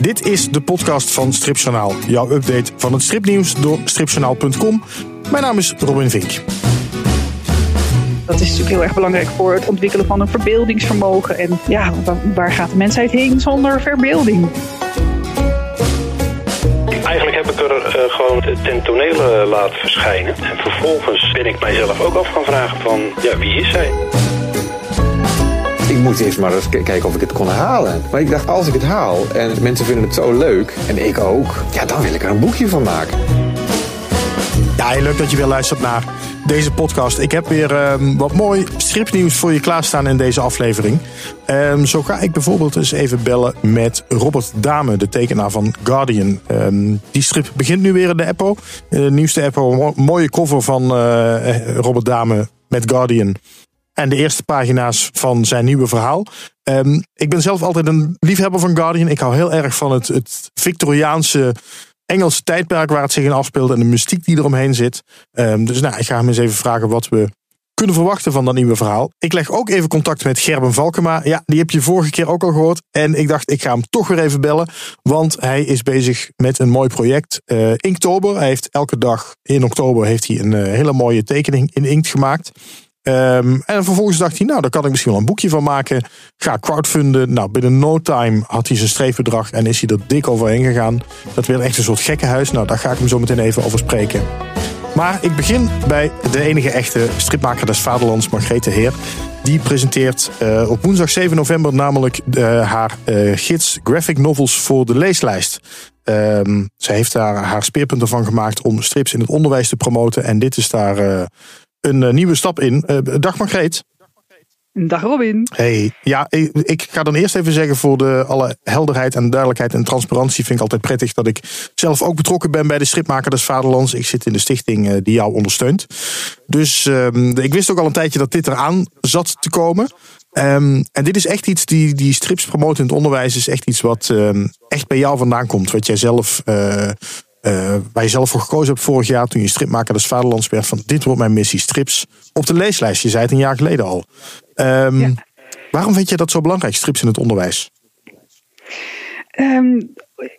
Dit is de podcast van Stripjournaal. Jouw update van het stripnieuws door stripjournaal.com. Mijn naam is Robin Vink. Dat is natuurlijk heel erg belangrijk voor het ontwikkelen van een verbeeldingsvermogen. En ja, waar gaat de mensheid heen zonder verbeelding? Eigenlijk heb ik er uh, gewoon ten tonele laten verschijnen. En vervolgens ben ik mijzelf ook af gaan vragen van, ja, wie is zij? Ik moest eerst maar eens kijken of ik het kon halen. Maar ik dacht, als ik het haal en mensen vinden het zo leuk, en ik ook, ja, dan wil ik er een boekje van maken. Ja, heel leuk dat je weer luistert naar deze podcast. Ik heb weer um, wat mooi stripnieuws voor je klaarstaan in deze aflevering. Um, zo ga ik bijvoorbeeld eens even bellen met Robert Dame, de tekenaar van Guardian. Um, die strip begint nu weer in de Apple. De nieuwste Apple, mooie cover van uh, Robert Dame met Guardian. En de eerste pagina's van zijn nieuwe verhaal. Um, ik ben zelf altijd een liefhebber van Guardian. Ik hou heel erg van het, het Victoriaanse Engelse tijdperk waar het zich in afspeelde. En de mystiek die eromheen zit. Um, dus nou, ik ga hem eens even vragen wat we kunnen verwachten van dat nieuwe verhaal. Ik leg ook even contact met Gerben Valkema. Ja, die heb je vorige keer ook al gehoord. En ik dacht, ik ga hem toch weer even bellen. Want hij is bezig met een mooi project. Uh, Inktober. Hij heeft elke dag in oktober heeft hij een uh, hele mooie tekening in inkt gemaakt. Um, en vervolgens dacht hij, nou, daar kan ik misschien wel een boekje van maken. Ga crowdfunden. Nou, binnen no time had hij zijn streefbedrag en is hij er dik overheen gegaan. Dat werd echt een soort gekkenhuis. Nou, daar ga ik hem zo meteen even over spreken. Maar ik begin bij de enige echte stripmaker des vaderlands, Margrethe Heer. Die presenteert uh, op woensdag 7 november namelijk uh, haar uh, gids Graphic Novels voor de leeslijst. Um, zij heeft daar haar speerpunten van gemaakt om strips in het onderwijs te promoten. En dit is daar een uh, nieuwe stap in. Uh, dag Margreet. Dag Robin. Hey, ja, ik, ik, ga dan eerst even zeggen voor de alle helderheid en duidelijkheid en transparantie vind ik altijd prettig dat ik zelf ook betrokken ben bij de stripmaker des Vaderlands. Ik zit in de stichting uh, die jou ondersteunt. Dus um, ik wist ook al een tijdje dat dit eraan zat te komen. Um, en dit is echt iets die, die strips promoten in het onderwijs is echt iets wat um, echt bij jou vandaan komt. Wat jij zelf uh, waar je zelf voor gekozen hebt vorig jaar toen je stripmaker des Vaderlands werd van dit wordt mijn missie strips op de leeslijst. Je zei het een jaar geleden al. Um, ja. Waarom vind je dat zo belangrijk, strips in het onderwijs? Um,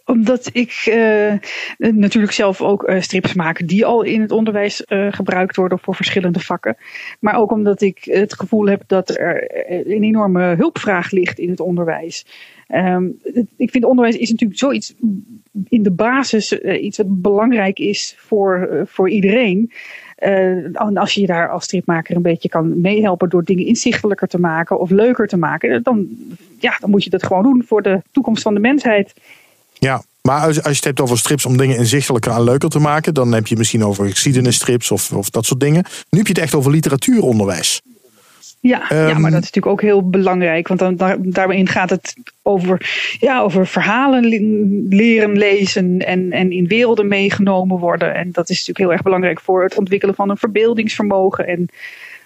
omdat ik uh, natuurlijk zelf ook uh, strips maak die al in het onderwijs uh, gebruikt worden voor verschillende vakken. Maar ook omdat ik het gevoel heb dat er een enorme hulpvraag ligt in het onderwijs. Um, ik vind onderwijs is natuurlijk zoiets in de basis iets wat belangrijk is voor, voor iedereen. Uh, als je daar als stripmaker een beetje kan meehelpen door dingen inzichtelijker te maken of leuker te maken, dan, ja, dan moet je dat gewoon doen voor de toekomst van de mensheid. Ja, maar als, je het hebt over strips om dingen inzichtelijker en leuker te maken, dan heb je misschien over geschiedenisstrips of, of dat soort dingen. Nu heb je het echt over literatuuronderwijs. Ja, um, ja, maar dat is natuurlijk ook heel belangrijk. Want dan, daar, daarin gaat het over, ja, over verhalen leren lezen en, en in werelden meegenomen worden. En dat is natuurlijk heel erg belangrijk voor het ontwikkelen van een verbeeldingsvermogen. En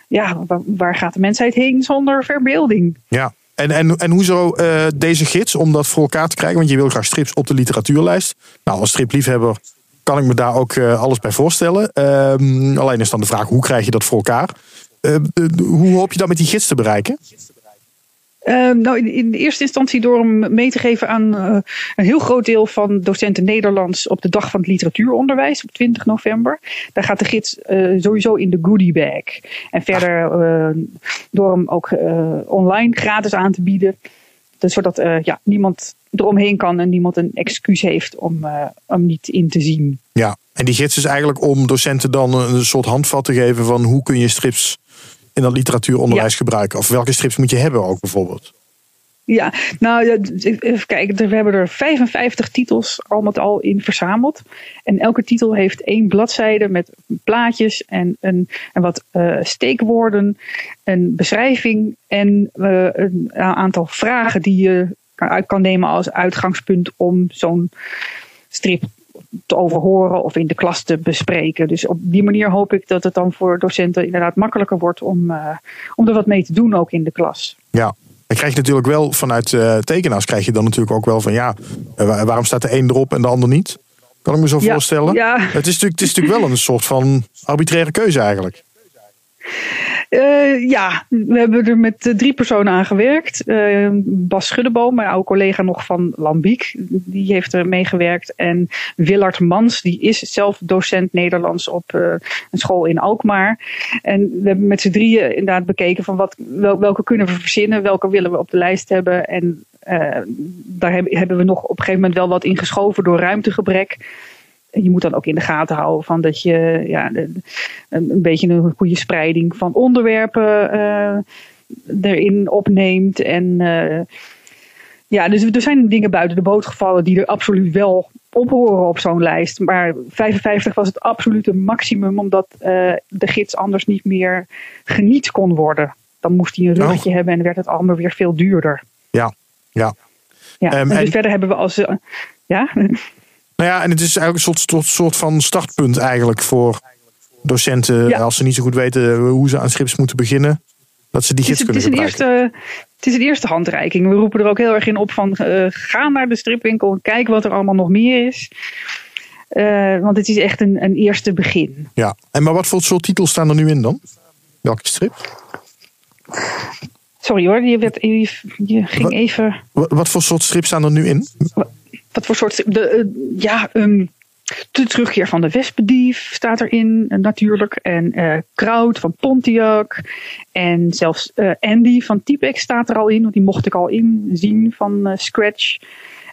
ja, waar, waar gaat de mensheid heen zonder verbeelding? Ja, en, en, en hoezo uh, deze gids om dat voor elkaar te krijgen? Want je wil graag strips op de literatuurlijst. Nou, als stripliefhebber kan ik me daar ook uh, alles bij voorstellen. Uh, alleen is dan de vraag, hoe krijg je dat voor elkaar? Uh, hoe hoop je dat met die gids te bereiken? Uh, nou, in, in, eerste instantie door hem mee te geven aan uh, een heel groot deel van docenten Nederlands op de dag van het literatuuronderwijs op 20 november. Daar gaat de gids uh, sowieso in de goodie bag. En verder door hem ook online gratis aan te bieden. Dus zodat ja, niemand eromheen kan en niemand een excuus heeft om hem niet in te zien. Ja, en die gids is eigenlijk om docenten dan een soort handvat te geven van hoe kun je strips in dat literatuuronderwijs ja. gebruiken? Of welke strips moet je hebben ook bijvoorbeeld? Ja, nou even kijken. We hebben er 55 titels al met al in verzameld. En elke titel heeft één bladzijde met plaatjes en, een, en wat uh, steekwoorden, een beschrijving en uh, een aantal vragen die je uit kan nemen als uitgangspunt om zo'n strip te overhoren of in de klas te bespreken. Dus op die manier hoop ik dat het dan voor docenten inderdaad makkelijker wordt om, uh, om er wat mee te doen ook in de klas. Ja, en krijg je natuurlijk wel vanuit uh, tekenaars krijg je dan natuurlijk ook wel van ja, uh, waarom staat de een erop en de ander niet? Kan ik me zo ja, voorstellen. Ja. Het, is natuurlijk, het is natuurlijk wel een soort van arbitraire keuze eigenlijk. Uh, ja, we hebben er met drie personen aan gewerkt. Uh, Bas Schuddeboom, mijn oude collega nog van Lambiek, die heeft er meegewerkt. En Willard Mans, die is zelf docent Nederlands op een school in Alkmaar. En we hebben met z'n drieën inderdaad bekeken van wat, wel, welke kunnen we verzinnen, welke willen we op de lijst hebben. En daar hebben we nog op een gegeven moment wel wat ingeschoven door ruimtegebrek je moet dan ook in de gaten houden van dat je ja, een, een beetje een goede spreiding van onderwerpen uh, erin opneemt. En uh, ja, dus er zijn dingen buiten de boot gevallen die er absoluut wel op horen op zo'n lijst. Maar 55 was het absolute maximum, omdat uh, de gids anders niet meer geniet kon worden. Dan moest hij een ruggetje oh. hebben en werd het allemaal weer veel duurder. Ja, ja. ja um, en, dus verder hebben we als. ja? Nou ja, en het is eigenlijk een soort, soort van startpunt eigenlijk voor docenten als ze niet zo goed weten hoe ze aan scripts moeten beginnen. Dat ze die gids het, kunnen het is een eerste, Het is een eerste handreiking. We roepen er ook heel erg in op van uh, ga naar de stripwinkel en kijk wat er allemaal nog meer is. Uh, want het is echt een, een eerste begin. Ja, en maar wat voor soort titels staan er nu in dan? Welke strip? Sorry hoor, je, werd, je, je ging even. Wat, wat voor soort strips staan er nu in? Wat voor soort. De, uh, ja, um, de terugkeer van de Wespendief staat erin, uh, natuurlijk. En uh, Kraut van Pontiac. En zelfs Andy van Typex staat er al in, want die mocht ik al inzien van Scratch.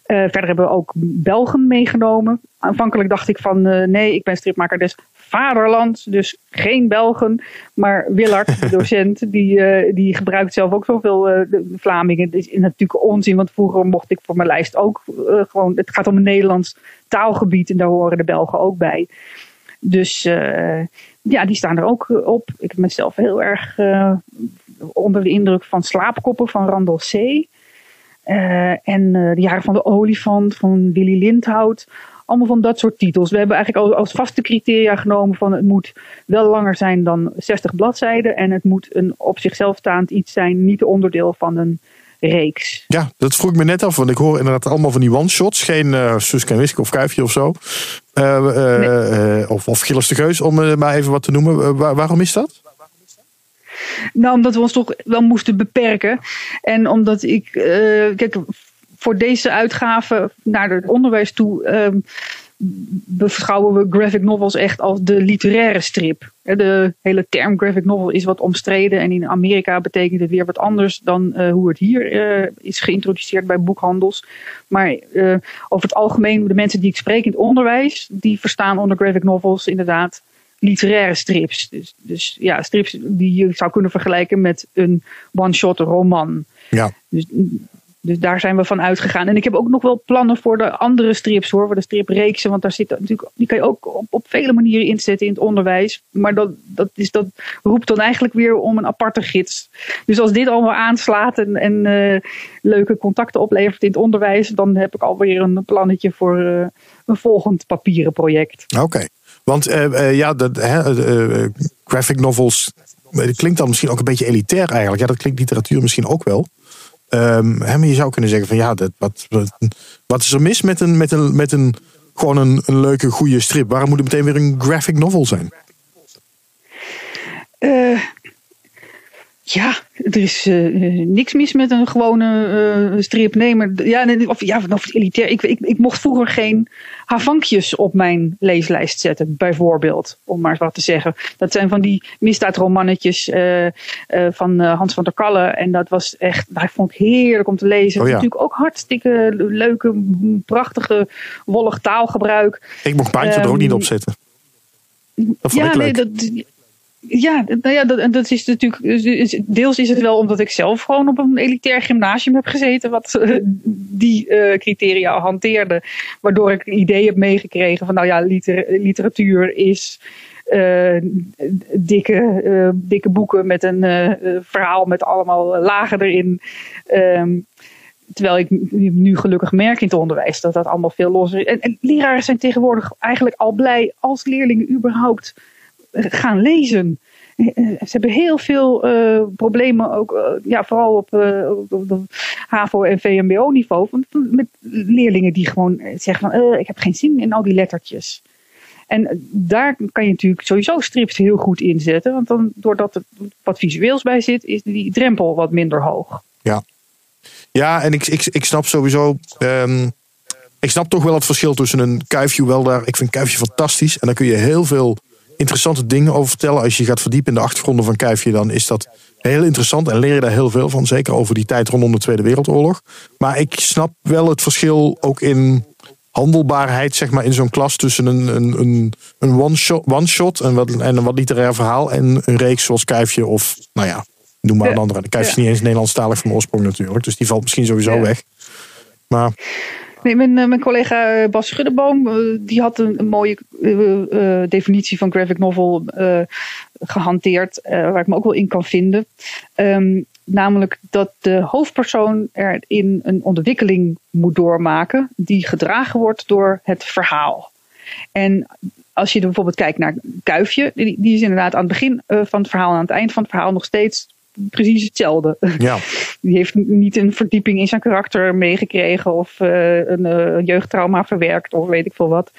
verder hebben we ook Belgen meegenomen. Aanvankelijk dacht ik van nee, ik ben stripmaker des vaderland, dus geen Belgen. Maar Willard, de docent, die, uh, die gebruikt zelf ook zoveel uh, de Vlamingen. Dat is natuurlijk onzin, want vroeger mocht ik voor mijn lijst ook uh, gewoon. Het gaat om een Nederlands taalgebied en daar horen de Belgen ook bij. Dus ja, die staan er ook op. Ik heb mezelf heel erg onder de indruk van Slaapkoppen van Randall C. en de jaren van de olifant van Willy Lindhout allemaal van dat soort titels. We hebben eigenlijk als vaste criteria genomen van het moet wel langer zijn dan 60 bladzijden. En het moet een op zichzelf staand iets zijn, niet onderdeel van een reeks. Ja, dat vroeg ik me net af, want ik hoor inderdaad allemaal van die one-shots. Geen uh, Suske en Wiske of Kuifje of zo. Uh, uh, nee. of, of Gilles de Geus, om maar even wat te noemen. waarom is dat? Nou, omdat we ons toch wel moesten beperken. En omdat ik, kijk, voor deze uitgave naar het onderwijs toe um, beschouwen we graphic novels echt als de literaire strip. De hele term graphic novel is wat omstreden en in Amerika betekent het weer wat anders dan uh, hoe het hier uh, is geïntroduceerd bij boekhandels. Maar uh, over het algemeen, de mensen die ik spreek in het onderwijs, die verstaan onder graphic novels inderdaad literaire strips. Dus, dus ja, strips die je zou kunnen vergelijken met een one-shot roman. Ja. Dus dus daar zijn we van uitgegaan. En ik heb ook nog wel plannen voor de andere strips hoor, voor de stripreeksen. Want daar zit natuurlijk, die kan je ook op, op vele manieren inzetten in het onderwijs. Maar dat, dat, is, dat roept dan eigenlijk weer om een aparte gids. Dus als dit allemaal aanslaat en, en uh, leuke contacten oplevert in het onderwijs, dan heb ik alweer een plannetje voor uh, een volgend papieren project. Oké, want uh, ja, de, graphic novels klinkt dan misschien ook een beetje elitair eigenlijk. Ja, dat klinkt literatuur misschien ook wel. Hè, maar je zou kunnen zeggen van ja, dat, wat, wat, is er mis met een, met een, met een gewoon een, leuke, goede strip? Waarom moet het meteen weer een graphic novel zijn? Uh, ja, er is uh, niks mis met een gewone uh, strip. Nee, maar ja, of, ja, of elitair. Ik, ik, ik mocht vroeger geen havankjes op mijn leeslijst zetten, bijvoorbeeld. Om maar wat te zeggen. Dat zijn van die misdaadromannetjes uh, van Hans van der Kallen. En dat was echt, dat vond ik heerlijk om te lezen. Oh, ja. Natuurlijk ook hartstikke leuke, prachtige, wollig taalgebruik. Ik mocht um, er ook niet op zetten. Dat vond ja, ik leuk. nee, dat ja, nou ja, dat, dat is natuurlijk. Deels is het wel omdat ik zelf gewoon op een elitair gymnasium heb gezeten, wat uh, die uh, criteria hanteerde. Waardoor ik het idee heb meegekregen van, nou ja, liter, literatuur is. Uh, dikke, dikke boeken met een verhaal met allemaal lagen erin. Um, terwijl ik nu gelukkig merk in het onderwijs dat dat allemaal veel losser is. En, en leraren zijn tegenwoordig eigenlijk al blij als leerlingen überhaupt gaan lezen. Eh, ze hebben heel veel uh, problemen, ook, ja, vooral op, uh, HAVO- en VMBO-niveau, met leerlingen die gewoon zeggen van, ik heb geen zin in al die lettertjes. En daar kan je natuurlijk sowieso strips heel goed inzetten. Want dan, doordat er wat visueels bij zit, is die drempel wat minder hoog. Ja, ja en ik, ik, ik snap sowieso. ehm, ik snap toch wel het verschil tussen een kuifje. Wel daar, ik vind kuifje fantastisch. En daar kun je heel veel interessante dingen over vertellen. Als je gaat verdiepen in de achtergronden van kuifje, dan is dat heel interessant. En leer je daar heel veel van. Zeker over die tijd rondom de Tweede Wereldoorlog. Maar ik snap wel het verschil ook in handelbaarheid, zeg maar, in zo'n klas tussen een, een, een, een one-shot one shot, en, wat, en een wat literair verhaal en een reeks zoals Kuifje of, nou ja, noem maar een andere. De Kuifje is niet eens Nederlandstalig van oorsprong natuurlijk, dus die valt misschien sowieso weg. Maar Nee, mijn, eh, mijn collega eh, Bas Schuddeboom, eh, die had een, mooie definitie van graphic novel eh, gehanteerd, eh, waar ik me ook wel in kan vinden. Ehm, namelijk dat de hoofdpersoon erin een ontwikkeling moet doormaken die gedragen wordt door het verhaal. En als je bijvoorbeeld kijkt naar Kuifje, die, die is inderdaad aan het begin van het verhaal en aan het eind van het verhaal nog steeds precies hetzelfde. ja, Die heeft niet een verdieping in zijn karakter meegekregen of eh, een eh, jeugdtrauma verwerkt of weet ik veel wat.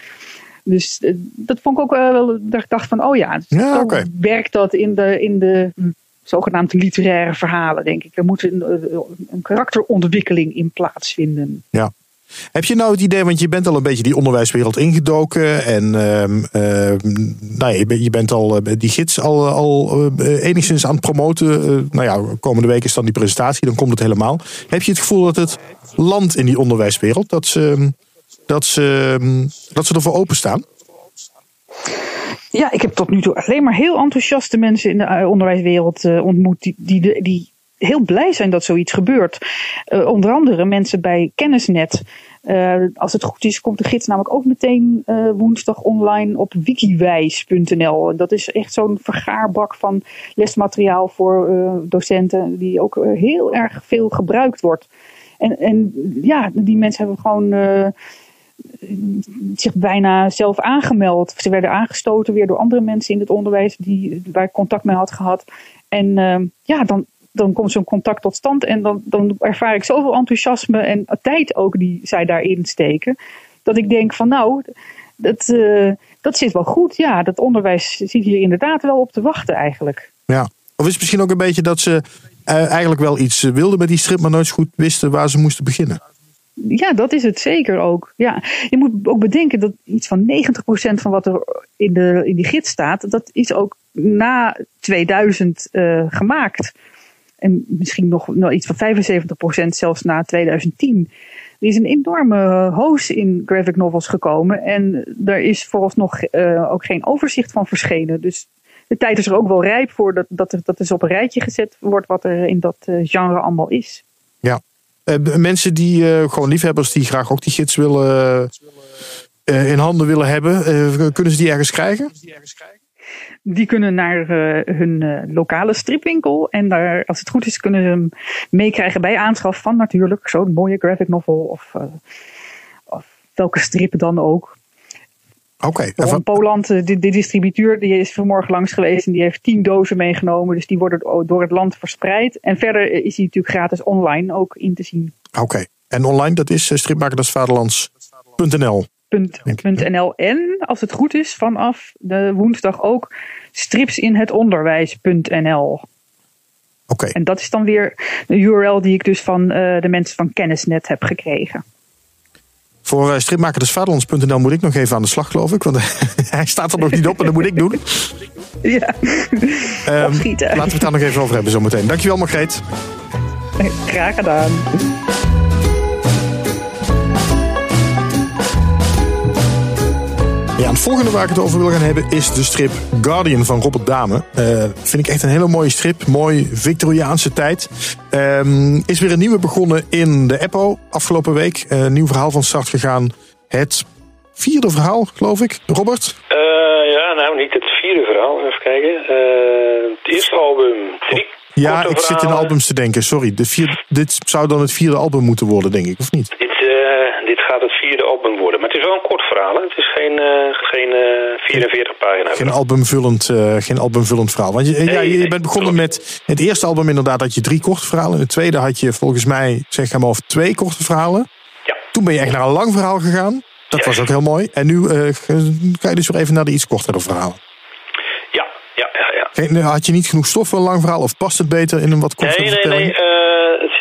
Dus eh, dat vond ik ook wel dat ik dacht van, oh ja, oké. werkt dat in de, in de hm, zogenaamde literaire verhalen, denk ik. Er moet een, een karakterontwikkeling in plaatsvinden. ja. Heb je nou het idee, want je bent al een beetje die onderwijswereld ingedoken. En ehm, ehm, nou ja, je, bent- al eh, die gids al, al eh, enigszins aan het promoten. Eh, nou ja, komende week is dan die presentatie, dan komt het helemaal. Heb je het gevoel dat het land in die onderwijswereld, dat ze, dat ze, dat ze ervoor openstaan? Ja, ik heb tot nu toe alleen maar heel enthousiaste mensen in de onderwijswereld ontmoet. Die, die, die heel blij zijn dat zoiets gebeurt. Eh, onder andere mensen bij Kennisnet. Eh, als het goed is, komt de gids namelijk ook meteen eh, woensdag online op wikiwijs.nl. Dat is echt zo'n vergaarbak van lesmateriaal voor docenten, die ook heel erg veel gebruikt wordt. En, en ja, die mensen hebben gewoon. zich bijna zelf aangemeld. Ze werden aangestoten weer door andere mensen in het onderwijs die, waar ik contact mee had gehad. En ja, dan, dan komt zo'n contact tot stand en dan, dan ervaar ik zoveel enthousiasme en tijd ook die zij daarin steken. Dat ik denk van nou, dat, eh, dat zit wel goed. Ja, dat onderwijs zit hier inderdaad wel op te wachten eigenlijk. Ja. Of is het misschien ook een beetje dat ze eh, eigenlijk wel iets wilden met die strip, maar nooit zo goed wisten waar ze moesten beginnen? Ja, dat is het zeker ook. Ja. Je moet ook bedenken dat iets van 90% van wat er in, de, in die gids staat, dat is ook na 2000 eh, gemaakt. En misschien nog wel iets van 75% zelfs na 2010. Er is een enorme hoos in graphic novels gekomen. En er is vooralsnog eh, ook geen overzicht van verschenen. Dus de tijd is er ook wel rijp voor dat, dat, er, dat er op een rijtje gezet wordt wat er in dat eh, genre allemaal is. Ja. Eh, mensen die eh, gewoon liefhebbers die graag ook die gids willen eh, in handen willen hebben, eh, kunnen ze die ergens krijgen? Die kunnen naar eh, hun eh, lokale stripwinkel. En daar, als het goed is, kunnen ze hem meekrijgen bij aanschaf van natuurlijk zo'n mooie graphic novel. Of, eh, of welke strip dan ook. Oké. Ron van- Poland, de, de distributeur, die is vanmorgen langs geweest. En die heeft tien dozen meegenomen. Dus die worden door het land verspreid. En verder is hij natuurlijk gratis online ook in te zien. Oké. En online, dat is eh, NL. En als het goed is, vanaf de woensdag ook stripsinhetonderwijs.nl. Oké. En dat is dan weer de URL die ik dus van eh, de mensen van Kennisnet heb gekregen. Voor uh, stripmakersvaderlands.nl moet ik nog even aan de slag, geloof ik. Want hij staat er nog niet op en dat moet ik doen. Ja, Ehm, laten we het daar nog even over hebben zometeen. Dankjewel, Margreet. graag gedaan. Ja, het volgende waar ik het over wil gaan hebben is de strip Guardian van Robert Dame. Eh, vind ik echt een hele mooie strip. Mooi Victoriaanse tijd. Ehm, is weer een nieuwe begonnen in de Eppo afgelopen week. Een nieuw verhaal van start gegaan. Het vierde verhaal, geloof ik. Robert? Eh, ja, nou niet het vierde verhaal. Even kijken. Het eerste album, drie Ja, ik zit in albums te denken. Sorry, de vier, dit zou dan het vierde album moeten worden, denk ik, of niet? Dit, dit gaat het vierde album worden. Maar het is wel een kort verhaal. Hè? Het is geen, eh, geen eh, 44 pagina's. Geen albumvullend, eh, geen albumvullend verhaal. Want je, ja, je nee, bent begonnen klopt. met het eerste album inderdaad had je drie korte verhalen. Het tweede had je volgens mij, zeg maar over twee korte verhalen. Ja. Toen ben je echt naar een lang verhaal gegaan. Dat was ook heel mooi. En nu uh, ga je dus weer even naar de iets kortere verhalen. Ja, ja, ja. ja. Had je niet genoeg stof voor een lang verhaal? Of past het beter in een wat kortere nee, nee, vertelling? Nee,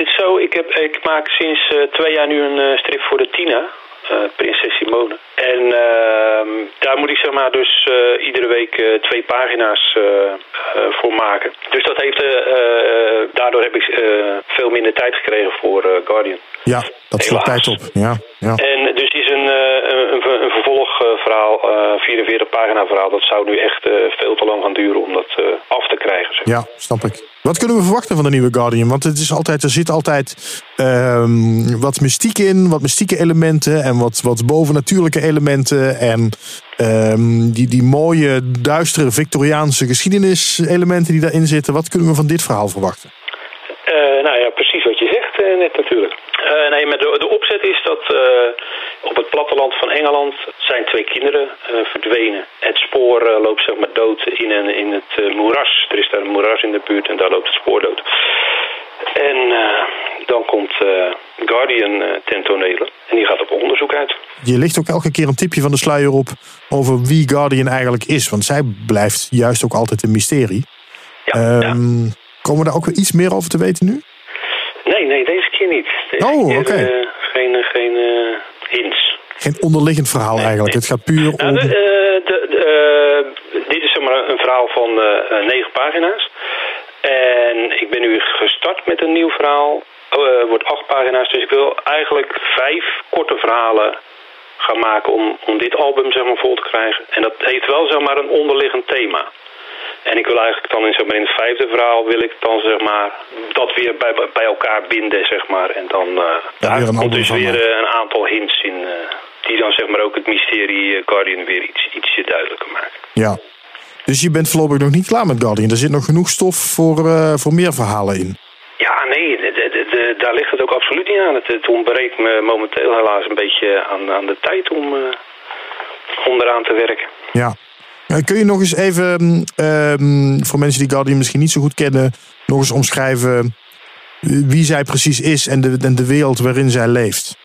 zit zo. Ik, heb, ik maak sinds twee jaar nu een strip voor de Tina. Prinses Simone. En ehm, daar moet ik zeg maar dus iedere week twee pagina's voor maken. Dus dat heeft, daardoor heb ik veel minder tijd gekregen voor Guardian. Ja, dat sloeg tijd op. Ja, ja. En dus is een, een, een vervolgverhaal, 44 pagina verhaal, dat zou nu echt veel te lang gaan duren om dat af te krijgen. Zeg. Ja, snap ik. Wat kunnen we verwachten van de nieuwe Guardian? Want het is altijd, er zit altijd um, wat mystiek in, wat mystieke elementen en wat, wat bovennatuurlijke elementen. En um, die, die mooie, duistere Victoriaanse geschiedeniselementen die daarin zitten. Wat kunnen we van dit verhaal verwachten? Uh, nou ja, precies wat je zegt uh, net natuurlijk. Uh, nee, maar de, de opzet is dat op het platteland van Engeland zijn twee kinderen verdwenen. Het spoor loopt zeg maar dood in, een, in het moeras. Er is daar een moeras in de buurt en daar loopt het spoor dood. En dan komt Guardian ten tonele en die gaat op onderzoek uit. Je ligt ook elke keer een tipje van de sluier op over wie Guardian eigenlijk is. Want zij blijft juist ook altijd een mysterie. Ja, um, ja. Komen we daar ook weer iets meer over te weten nu? Nee, nee, deze keer niet. Deze oh, oké. Okay. Uh, geen geen uh, Geen onderliggend verhaal nee, eigenlijk. Nee. Het gaat puur nou, om... De, uh, de, de, dit is zeg maar een verhaal van negen pagina's. En ik ben nu gestart met een nieuw verhaal. Het wordt acht pagina's. Dus ik wil eigenlijk vijf korte verhalen gaan maken om, om dit album zeg maar, vol te krijgen. En dat heeft wel zeg maar, een onderliggend thema. En ik wil eigenlijk dan in, in het vijfde verhaal wil ik dan zeg maar dat weer bij, bij elkaar binden, zeg maar. En dan uh, weer komt dus weer uh, een aantal hints in. Uh, die dan zeg maar ook het mysterie Guardian weer iets, ietsje duidelijker maken. Ja. Dus je bent voorlopig nog niet klaar met Guardian. Er zit nog genoeg stof voor, voor meer verhalen in. Ja, nee, de, de, de, daar ligt het ook absoluut niet aan. Het, het ontbreekt me momenteel helaas een beetje aan, aan de tijd om, om eraan te werken. Ja, Kun je nog eens even, um, voor mensen die Guardian misschien niet zo goed kennen, nog eens omschrijven wie zij precies is en de, de wereld waarin zij leeft?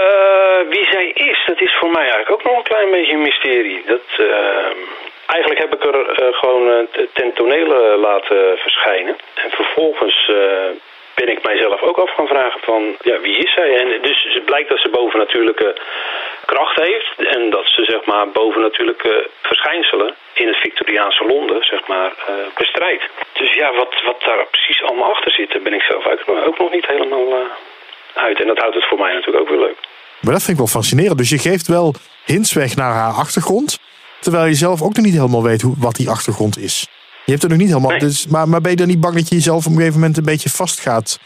Uh, wie zij is, dat is voor mij eigenlijk ook nog een klein beetje een mysterie. Dat, uh, eigenlijk heb ik er uh, gewoon ten tonele laten verschijnen. En vervolgens ben ik mijzelf ook af gaan vragen van, ja, wie is zij? En dus het blijkt dat ze bovennatuurlijke kracht heeft en dat ze zeg maar bovennatuurlijke verschijnselen in het Victoriaanse Londen zeg maar uh, bestrijdt. Dus ja, wat, wat daar precies allemaal achter zit, daar ben ik zelf ook nog niet helemaal uh, uit. En dat houdt het voor mij natuurlijk ook weer leuk. Maar dat vind ik wel fascinerend. Dus je geeft wel hints weg naar haar achtergrond, terwijl je zelf ook nog niet helemaal weet hoe, wat die achtergrond is. Je hebt er nog niet helemaal. Nee. Dus, maar, maar ben je dan niet bang dat je jezelf op een gegeven moment een beetje vast gaat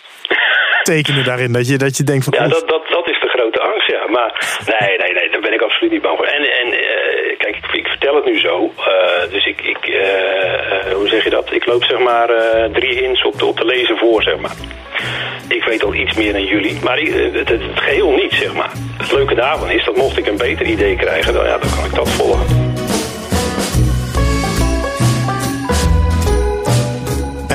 tekenen daarin? Dat je, dat je denkt van. Ja, dat, dat, dat is de grote angst, ja. Maar nee, nee, nee, daar ben ik absoluut niet bang voor. En, en eh, kijk, ik, ik vertel het nu zo. eh, dus ik, ik eh, hoe zeg je dat? Ik loop zeg maar drie hints op de, op de lezer voor, zeg maar. Ik weet al iets meer dan jullie, maar het, het, het geheel niet, zeg maar. Het leuke daarvan is dat mocht ik een beter idee krijgen, dan, ja, dan kan ik dat volgen.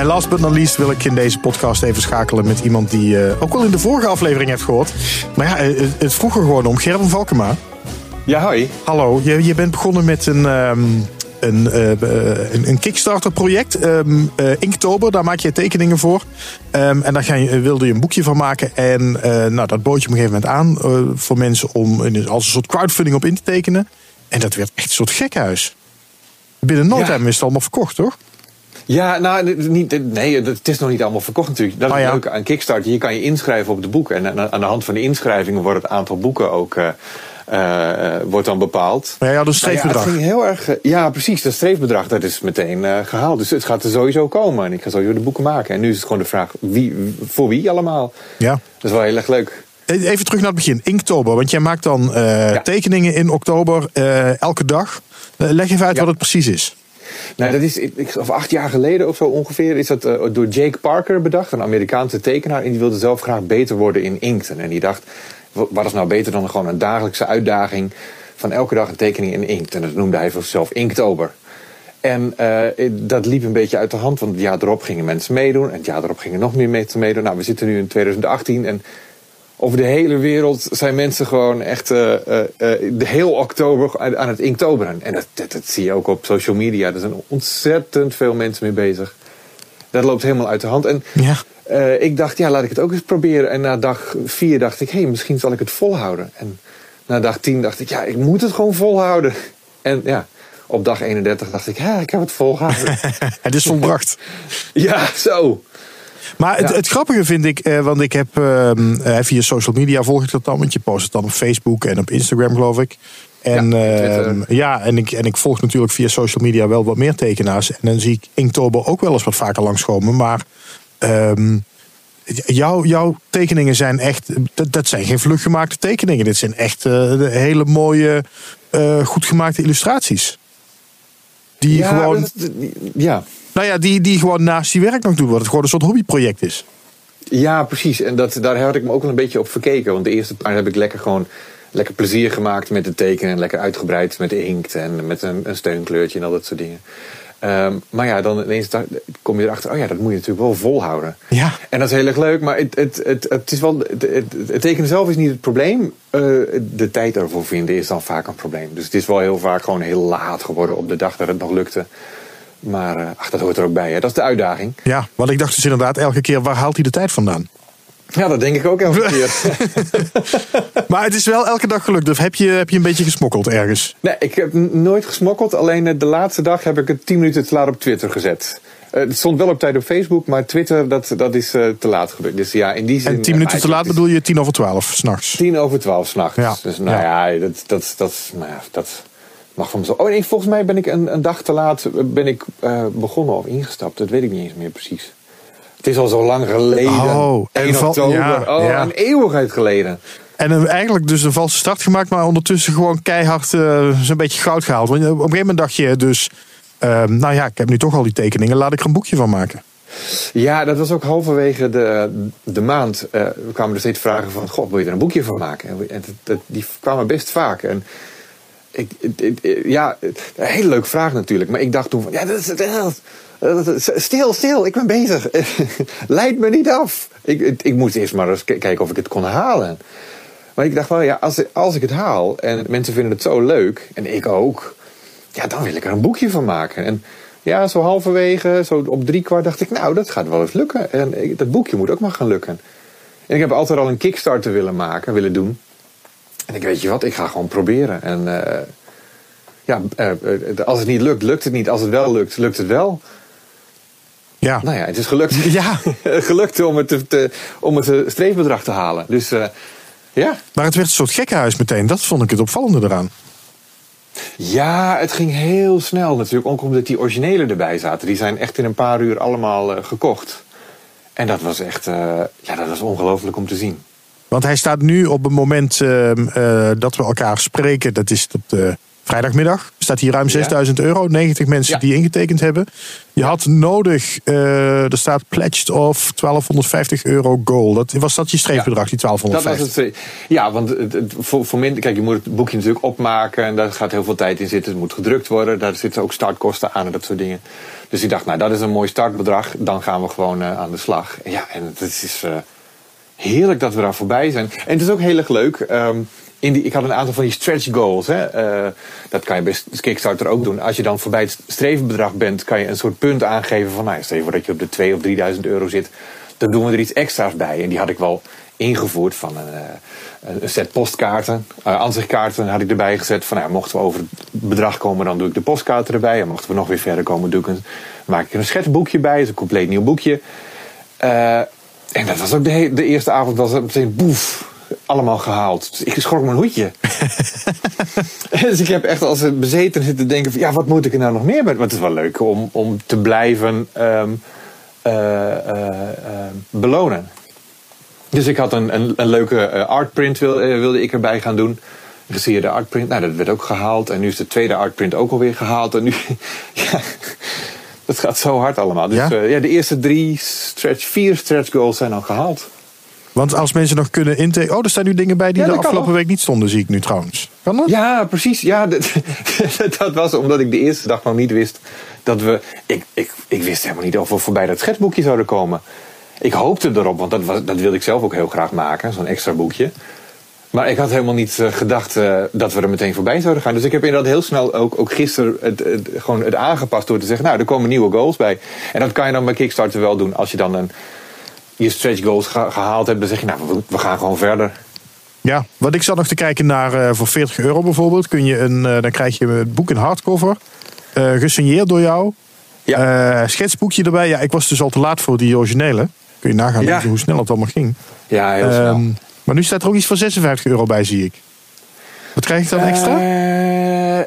En last but not least wil ik in deze podcast even schakelen met iemand die eh, ook wel in de vorige aflevering heeft gehoord. Maar ja, eh, het, het vroeg er gewoon om. Gerben Valkema. Ja, hoi. Hallo, je, je bent begonnen met een, ehm, een, eh, een, een Kickstarter project. ehm eh, Inktober, daar maak je tekeningen voor. Ehm, en daar ga je, wilde je een boekje van maken. En nou, dat bood je op een gegeven moment aan voor mensen om als een soort crowdfunding op in te tekenen. En dat werd echt een soort gekhuis. Binnen no Ja. time is het allemaal verkocht, toch? Ja, nou, niet, nee, het is nog niet allemaal verkocht natuurlijk. Dat is Oh, ja. het leuke aan Kickstarter. Je kan je inschrijven op de boeken. En aan- de hand van de inschrijvingen wordt het aantal boeken ook eh, eh, eh, wordt dan bepaald. Maar ja, dat is Nou ja, streefbedrag. ging heel erg. Ja, precies. Dat streefbedrag dat is meteen eh, gehaald. Dus het gaat er sowieso komen. En ik ga sowieso de boeken maken. En nu is het gewoon de vraag: wie, voor wie allemaal? Ja. Dat is wel heel erg leuk. Even terug naar het begin. Inktober, want jij maakt dan Ja. tekeningen in oktober elke dag. Leg even uit Ja. wat het precies is. Nou, dat is, of acht jaar geleden of zo ongeveer, is dat eh, door Jake Parker bedacht, een Amerikaanse tekenaar. En die wilde zelf graag beter worden in inkten. En die dacht, wa- wat is nou beter dan gewoon een dagelijkse uitdaging van elke dag een tekening in inkt. En dat noemde hij voor Inktober. En eh, dat liep een beetje uit de hand, want het jaar erop gingen mensen meedoen. En het jaar erop gingen nog meer mensen meedoen. Nou, we zitten nu in 2018 en over de hele wereld zijn mensen gewoon echt uh, de heel oktober aan het inktoberen. En dat, dat, dat, zie je ook op social media. Er zijn ontzettend veel mensen mee bezig. Dat loopt helemaal uit de hand. En ja. ik dacht, ja, laat ik het ook eens proberen. En na dag vier dacht ik, hé, hey, misschien zal ik het volhouden. En na dag tien dacht ik, ja, ik moet het gewoon volhouden. En ja, op dag 31 dacht ik, ja, ik heb het volgehouden. het is volbracht. ja, zo. Maar het, het, grappige vind ik, eh, want ik heb ehm, eh, via social media volg ik dat dan, want je post het dan op Facebook en op Instagram, geloof ik. En ja, ehm, ja, en, ik, en ik volg natuurlijk via social media wel wat meer tekenaars. En dan zie ik Inktober ook wel eens wat vaker langskomen. Maar ehm, jouw, jouw tekeningen zijn echt, dat, dat zijn geen vluchtgemaakte tekeningen. Dit zijn echt uh, hele mooie, uh, goed gemaakte illustraties. Die ja, gewoon. Dat, ja. Nou ja, die, die gewoon naast die werk nog doen, wat het gewoon een soort hobbyproject is. Ja, precies. En dat, daar had ik me ook wel een beetje op verkeken. Want de eerste paar heb ik lekker gewoon lekker plezier gemaakt met het tekenen. En lekker uitgebreid met de inkt en met een, een steunkleurtje en al dat soort dingen. Um, maar ja, dan ineens kom je erachter, oh ja, dat moet je natuurlijk wel volhouden. Ja. En dat is heel erg leuk, maar het, het, het, het, is wel, het, het, tekenen zelf is niet het probleem. Uh, de tijd ervoor vinden is dan vaak een probleem. Dus het is wel heel vaak gewoon heel laat geworden op de dag dat het nog lukte. Maar uh, ach, dat hoort er ook bij, hè? dat is de uitdaging. Ja, want ik dacht dus inderdaad elke keer, waar haalt hij de tijd vandaan? Ja, dat denk ik ook elke keer. maar het is wel elke dag gelukt. Of heb je, heb je een beetje gesmokkeld ergens? Nee, ik heb nooit gesmokkeld. Alleen eh, de laatste dag heb ik het 10 minuten te laat op Twitter gezet. Uh, het stond wel op tijd op Facebook, maar Twitter, dat, dat is uh, te laat gebeurd. Dus ja, in die zin. En 10 minuten te laat bedoel je 10 over 12 s'nachts? 10 over 12 s'nachts. Ja. Dus nou ja, ja dat, dat, dat, nou ja, dat mag van mezelf. Oh nee, volgens mij ben ik een, een dag te laat ben ik, uh, begonnen of ingestapt. Dat weet ik niet eens meer precies. Het is al zo lang geleden. Oh, 1 val, oktober. Ja, oh, ja. een eeuwigheid geleden. En uh, eigenlijk dus een valse start gemaakt, maar ondertussen gewoon keihard uh, zo'n beetje goud gehaald. Want op een gegeven moment dacht je dus, uh, nou ja, ik heb nu toch al die tekeningen, laat ik er een boekje van maken. Ja, dat was ook halverwege de, de maand. Uh, we kwamen er steeds vragen van, god, wil je er een boekje van maken? En, en dat, dat, die kwamen best vaak. En ik, ja, een hele leuke vraag natuurlijk. Maar ik dacht toen van, ja, dat is. Stil, stil, ik ben bezig. Leid me niet af. Ik, moest eerst maar eens kijken of ik het kon halen. Maar ik dacht wel, ja, als, als ik het haal en mensen vinden het zo leuk, en ik ook, ja, dan wil ik er een boekje van maken. En ja, zo halverwege, zo op drie kwart dacht ik, nou, dat gaat wel eens lukken. En dat boekje moet ook maar gaan lukken. En ik heb altijd al een Kickstarter willen maken, willen doen. En ik weet je wat, ik ga gewoon proberen. En uh, ja, uh, als het niet lukt, lukt het niet. Als het wel lukt, lukt het wel. Ja. Nou ja, het is gelukt. Ja. gelukt om het, te, om het streefbedrag te halen. Dus uh, ja. Maar het werd een soort gekkenhuis meteen. Dat vond ik het opvallende eraan. Ja, het ging heel snel natuurlijk. Ook omdat die originele erbij zaten. Die zijn echt in een paar uur allemaal gekocht. En dat was echt, ja, dat was ongelooflijk om te zien. Want hij staat nu op het moment uh, dat we elkaar spreken. Dat is op de vrijdagmiddag. Er staat hier ruim 6000 ja. euro. 90 mensen ja. die ingetekend hebben. Je had nodig, uh, er staat pledged of 1250 euro goal. Dat, was dat je streefbedrag, die 1250? Dat was het, ja, want het, het, voor, voor minder, kijk, je moet het boekje natuurlijk opmaken. En daar gaat heel veel tijd in zitten. Het moet gedrukt worden. Daar zitten ook startkosten aan en dat soort dingen. Dus ik dacht, nou, dat is een mooi startbedrag. Dan gaan we gewoon uh, aan de slag. Ja, en het is uh, heerlijk dat we daar voorbij zijn. En het is ook heel erg leuk. Um, in die, ik had een aantal van die stretch goals. Hè. Uh, dat kan je bij Kickstarter ook doen. Als je dan voorbij het strevenbedrag bent, kan je een soort punt aangeven van, nou, stel je voor dat je op de 2 of 3000 euro zit, dan doen we er iets extra's bij. En die had ik wel ingevoerd van een, een set postkaarten, uh, aanzichtkaarten had ik erbij gezet. Van, nou, mochten we over het bedrag komen, dan doe ik de postkaarten erbij. En mochten we nog weer verder komen, doe ik een, maak ik er een schetsboekje bij. is een compleet nieuw boekje. En dat was ook de, de eerste avond, was het meteen boef allemaal gehaald. Dus ik schrok mijn hoedje. dus ik heb echt als een bezeten zitten denken van... ja, wat moet ik er nou nog meer met? Want het is wel leuk om, om te blijven um, uh, uh, belonen. Dus ik had een, een, een leuke artprint wil, wilde ik erbij gaan doen. Een geseerde artprint. Nou, dat werd ook gehaald. En nu is de tweede artprint ook alweer gehaald. En nu... ja, dat gaat zo hard allemaal. Dus ja? ja, de eerste drie stretch, vier stretch goals zijn al gehaald. Want als mensen nog kunnen intekenen. Oh, er staan nu dingen bij die ja, de afgelopen week niet stonden, zie ik nu trouwens. Kan dat? Ja, precies. Ja, dat, dat, was omdat ik de eerste dag nog niet wist dat we. Ik, ik, ik wist helemaal niet of we voorbij dat schetsboekje zouden komen. Ik hoopte erop, want dat, was, dat wilde ik zelf ook heel graag maken, zo'n extra boekje. Maar ik had helemaal niet eh, gedacht eh, dat we er meteen voorbij zouden gaan. Dus ik heb inderdaad heel snel ook, ook gisteren het, het, gewoon het aangepast door te zeggen, nou, er komen nieuwe goals bij. En dat kan je dan bij Kickstarter wel doen. Als je dan een, je stretch goals gehaald hebt, dan zeg je, nou, we, we gaan gewoon verder. Ja, wat ik zat nog te kijken naar uh, voor 40 euro bijvoorbeeld, kun je een, dan krijg je het boek in hardcover, gesigneerd door jou. Ja. schetsboekje erbij. Ja, ik was dus al te laat voor die originele. Kun je nagaan ja. hoe snel het allemaal ging. Ja, heel snel. Ehm, maar nu staat er ook iets van 56 euro bij, zie ik. Wat krijg ik dan extra? Uh,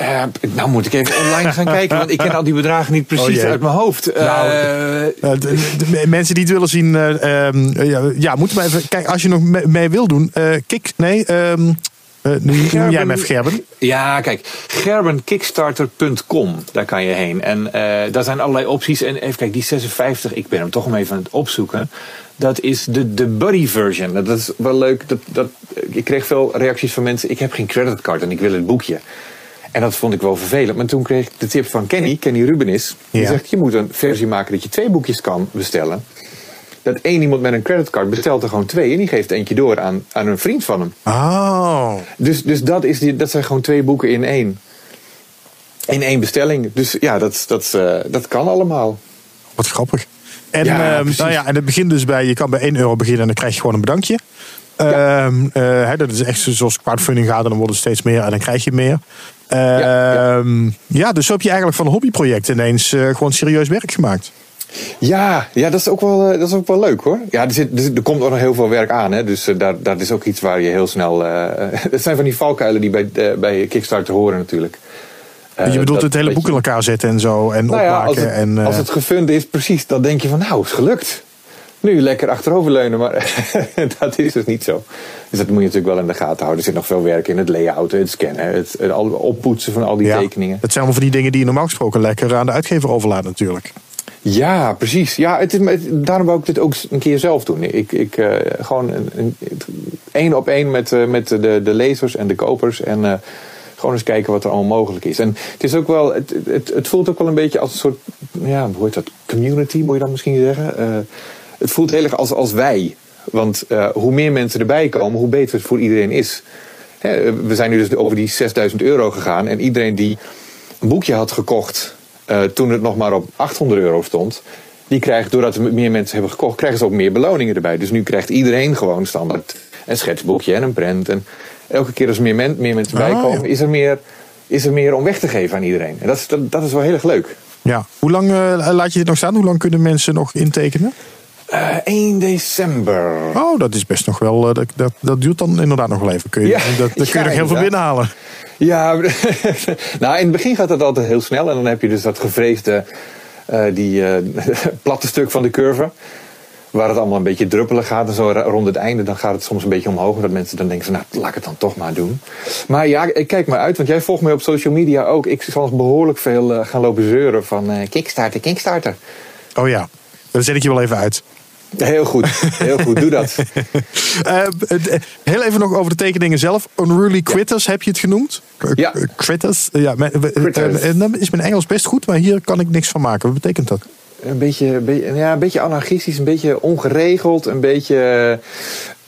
uh, nou moet ik even online gaan kijken, want ik ken al die bedragen niet precies oh uit mijn hoofd. Nou, uh, de, mensen die het willen zien, ehm, ja, ja, moeten maar even. Kijk, als je nog mee, wil doen, kik, nee, um, nu Gerben, jij met Gerben. Ja, kijk, gerbenkickstarter.com, daar kan je heen. En daar zijn allerlei opties. En even kijk, die 56, ik ben hem toch even aan het opzoeken. Dat is de, de buddy version. Dat is wel leuk. Dat, dat, ik kreeg veel reacties van mensen. Ik heb geen creditcard en ik wil het boekje. En dat vond ik wel vervelend. Maar toen kreeg ik de tip van Kenny, Kenny Rubenis. Die zegt, je moet een versie maken dat je twee boekjes kan bestellen. Dat één iemand met een creditcard bestelt er gewoon twee. En die geeft eentje door aan, aan een vriend van hem. Oh. Dus, dus dat, is die, dat zijn gewoon twee boeken in één. In één bestelling. Dus ja, dat, dat, uh, dat kan allemaal. Wat grappig. En, ja, um, nou ja, en het begint dus bij, je kan bij 1 euro beginnen en dan krijg je gewoon een bedankje. Ja. Um, uh, dat is echt zoals crowdfunding gaat en dan wordt het steeds meer en dan krijg je meer. Ja, ja. Ehm, ja, dus zo heb je eigenlijk van een hobbyproject ineens uh, gewoon serieus werk gemaakt. Ja, ja dat, is ook wel, dat is ook wel leuk hoor. Ja, er, zit, er, komt ook nog heel veel werk aan. Hè? Dus daar, dat is ook iets waar je heel snel. Het zijn van die valkuilen die bij, bij Kickstarter horen natuurlijk. Uh, je bedoelt het hele boek in elkaar zetten en zo en nou opmaken. als, het, en, uh... als het gefund is, precies, dan denk je van nou, is gelukt. Nu lekker achteroverleunen, maar dat is dus niet zo. Dus dat moet je natuurlijk wel in de gaten houden. Er zit nog veel werk in het layouten, het scannen, het, het oppoetsen van al die ja, tekeningen. Dat zijn allemaal van die dingen die je normaal gesproken lekker aan de uitgever overlaat natuurlijk. Ja, precies. Ja, het is, daarom wou ik dit ook een keer zelf doen. Ik, ik uh, gewoon één op één met, uh, met de, de lezers en de kopers. En uh, gewoon eens kijken wat er allemaal mogelijk is. En het is ook wel, het, het, voelt ook wel een beetje als een soort, ja, hoe heet dat? Community, moet je dan misschien zeggen. Het voelt heel erg als, als wij. Want hoe meer mensen erbij komen, hoe beter het voor iedereen is. Hè, we zijn nu dus over die 6000 euro gegaan. En iedereen die een boekje had gekocht uh, toen het nog maar op 800 euro stond. Die krijgt, doordat er meer mensen hebben gekocht, krijgen ze ook meer beloningen erbij. Dus nu krijgt iedereen gewoon standaard een schetsboekje en een print. En elke keer als meer, men, meer mensen ah, bijkomen, ja. is, er meer, is er meer om weg te geven aan iedereen. En dat is, dat, dat is wel heel erg leuk. Ja. Hoe lang uh, laat je dit nog staan? Hoe lang kunnen mensen nog intekenen? Uh, 1 december. Oh, dat is best nog wel. Uh, dat, dat, dat duurt dan inderdaad nog wel even. Kun je, ja, dat, dat kun je nog heel veel binnenhalen. Ja, nou in het begin gaat het altijd heel snel. En dan heb je dus dat gevreesde, uh, die platte stuk van de curve waar het allemaal een beetje druppelig gaat. En zo rond het einde dan gaat het soms een beetje omhoog. Dat mensen dan denken van nou laat ik het dan toch maar doen. Maar ja, ik kijk maar uit. Want jij volgt mij op social media ook. Ik zal behoorlijk veel uh, gaan lopen zeuren van Kickstarter, Kickstarter. Oh ja, dan zet ik je wel even uit. Heel goed, heel goed, doe dat. uh, heel even nog over de tekeningen zelf. Unruly Critters ja. heb je het genoemd? Ja. Critters. Ja, Critters. dan is mijn Engels best goed, maar hier kan ik niks van maken. Wat betekent dat? een beetje, ja, een beetje anarchistisch, een beetje ongeregeld, een beetje.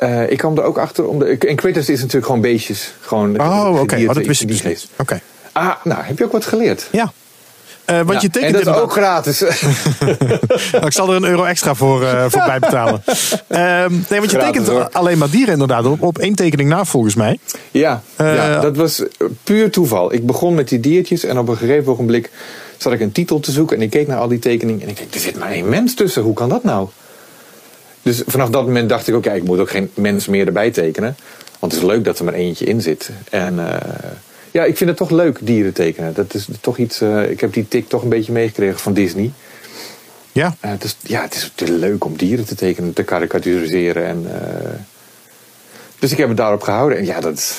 Uh, ik kwam er ook achter. Om de, en critters is natuurlijk gewoon beestjes. Gewoon oh, oké. Okay. Oh, dat wist ik niet. Oké. Okay. Ah, nou, heb je ook wat geleerd? Ja. Uh, want ja, je tekent en dat is ook gratis. Nou, ik zal er een euro extra voor, uh, voor bijbetalen. Um, nee, want je gratis, tekent hoor. alleen maar dieren inderdaad op, op één tekening na volgens mij. Ja, ja, dat was puur toeval. Ik begon met die diertjes en op een gegeven ogenblik zat ik een titel te zoeken en ik keek naar al die tekeningen en ik dacht, er zit maar één mens tussen, hoe kan dat nou? Dus vanaf dat moment dacht ik, oké, ik moet ook geen mens meer erbij tekenen. Want het is leuk dat er maar eentje in zit. En ja, ik vind het toch leuk, dieren tekenen. Dat is toch iets, uh, ik heb die tik toch een beetje meegekregen van Disney. Ja. Uh, het is, ja, het is leuk om dieren te tekenen, te karikaturiseren. En, dus ik heb het daarop gehouden. En ja dat,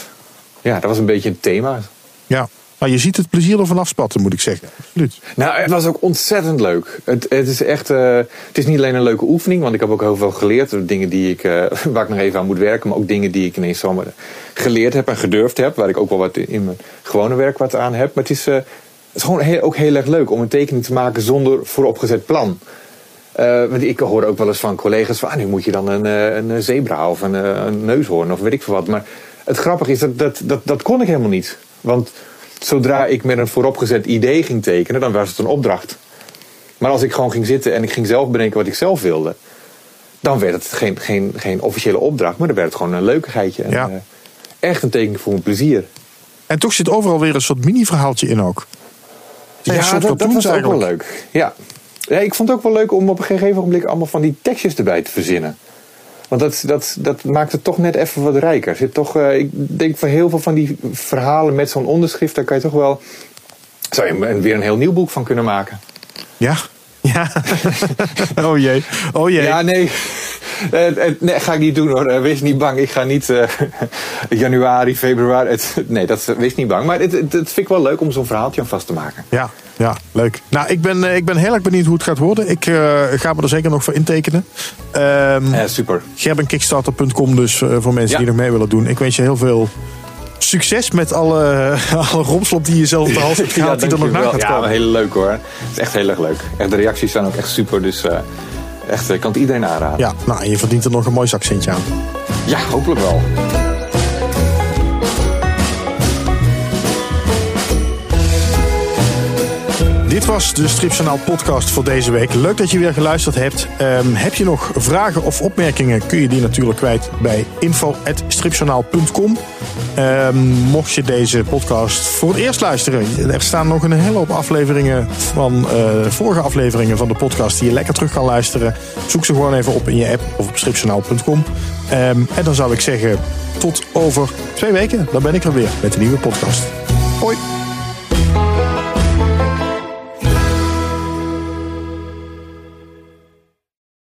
ja, dat was een beetje een thema. Ja. Maar je ziet het plezier ervan afspatten, moet ik zeggen. Absoluut. Nou, het was ook ontzettend leuk. Het, het is echt, uh, het is niet alleen een leuke oefening, want ik heb ook heel veel geleerd. Dingen die ik, uh, waar ik nog even aan moet werken, maar ook dingen die ik ineens zomaar geleerd heb en gedurfd heb. Waar ik ook wel wat in mijn gewone werk wat aan heb. Maar het is, uh, het is gewoon heel, ook heel erg leuk om een tekening te maken zonder vooropgezet plan. Want ik hoor ook wel eens van collega's van, ah, nu moet je dan een, een zebra of een, een neushoorn of weet ik veel wat. Maar het grappige is dat dat, dat dat kon ik helemaal niet. Want zodra ik met een vooropgezet idee ging tekenen, dan was het een opdracht. Maar als ik gewoon ging zitten en ik ging zelf bedenken wat ik zelf wilde, dan werd het geen, geen, geen officiële opdracht, maar dan werd het gewoon een leukigheidje. En, ja. echt een tekening voor mijn plezier. En toch zit overal weer een soort mini-verhaaltje in ook. Ja, dat, dat was ook wel leuk. Ja. ja, ik vond het ook wel leuk om op een gegeven moment allemaal van die tekstjes erbij te verzinnen. Want dat, dat, dat maakt het toch net even wat rijker. Zit toch, uh, ik denk van heel veel van die verhalen met zo'n onderschrift, daar kan je toch wel. Zou je weer een heel nieuw boek van kunnen maken? Ja, ja. oh jee. Oh jee. Ja, nee. Uh, nee, ga ik niet doen hoor. wees niet bang. Ik ga niet uh, januari, februari. Het, nee, dat wees niet bang. Maar het, het, vind ik wel leuk om zo'n verhaaltje aan vast te maken. Ja, ja, leuk. Nou, ik ben, ik ben heel erg benieuwd hoe het gaat worden. Ik ga me er zeker nog voor intekenen. Um, ja, super. Gerbenkickstarter.com dus voor mensen die nog mee willen doen. Ik wens je heel veel succes met alle, alle romslop die je zelf op de hals hebt gehaald. ja, die er nog na gaat komen. Ja, heel leuk hoor. Het is echt heel erg leuk. Echt, de reacties zijn ook echt super. Dus uh, echt, ik kan het iedereen aanraden. Ja, nou, en je verdient er nog een mooi zakcentje aan. Ja, hopelijk wel. Was de Stripjournaal podcast voor deze week. Leuk dat je weer geluisterd hebt. Um, heb je nog vragen of opmerkingen, kun je die natuurlijk kwijt bij info.stripjournaal.com. Um, ehm, mocht je deze podcast voor het eerst luisteren, er staan nog een hele hoop afleveringen van uh, vorige afleveringen van de podcast die je lekker terug kan luisteren. Zoek ze gewoon even op in je app of op stripjournaal.com. Ehm, en dan zou ik zeggen, tot over twee weken. Dan ben ik er weer met een nieuwe podcast. Hoi!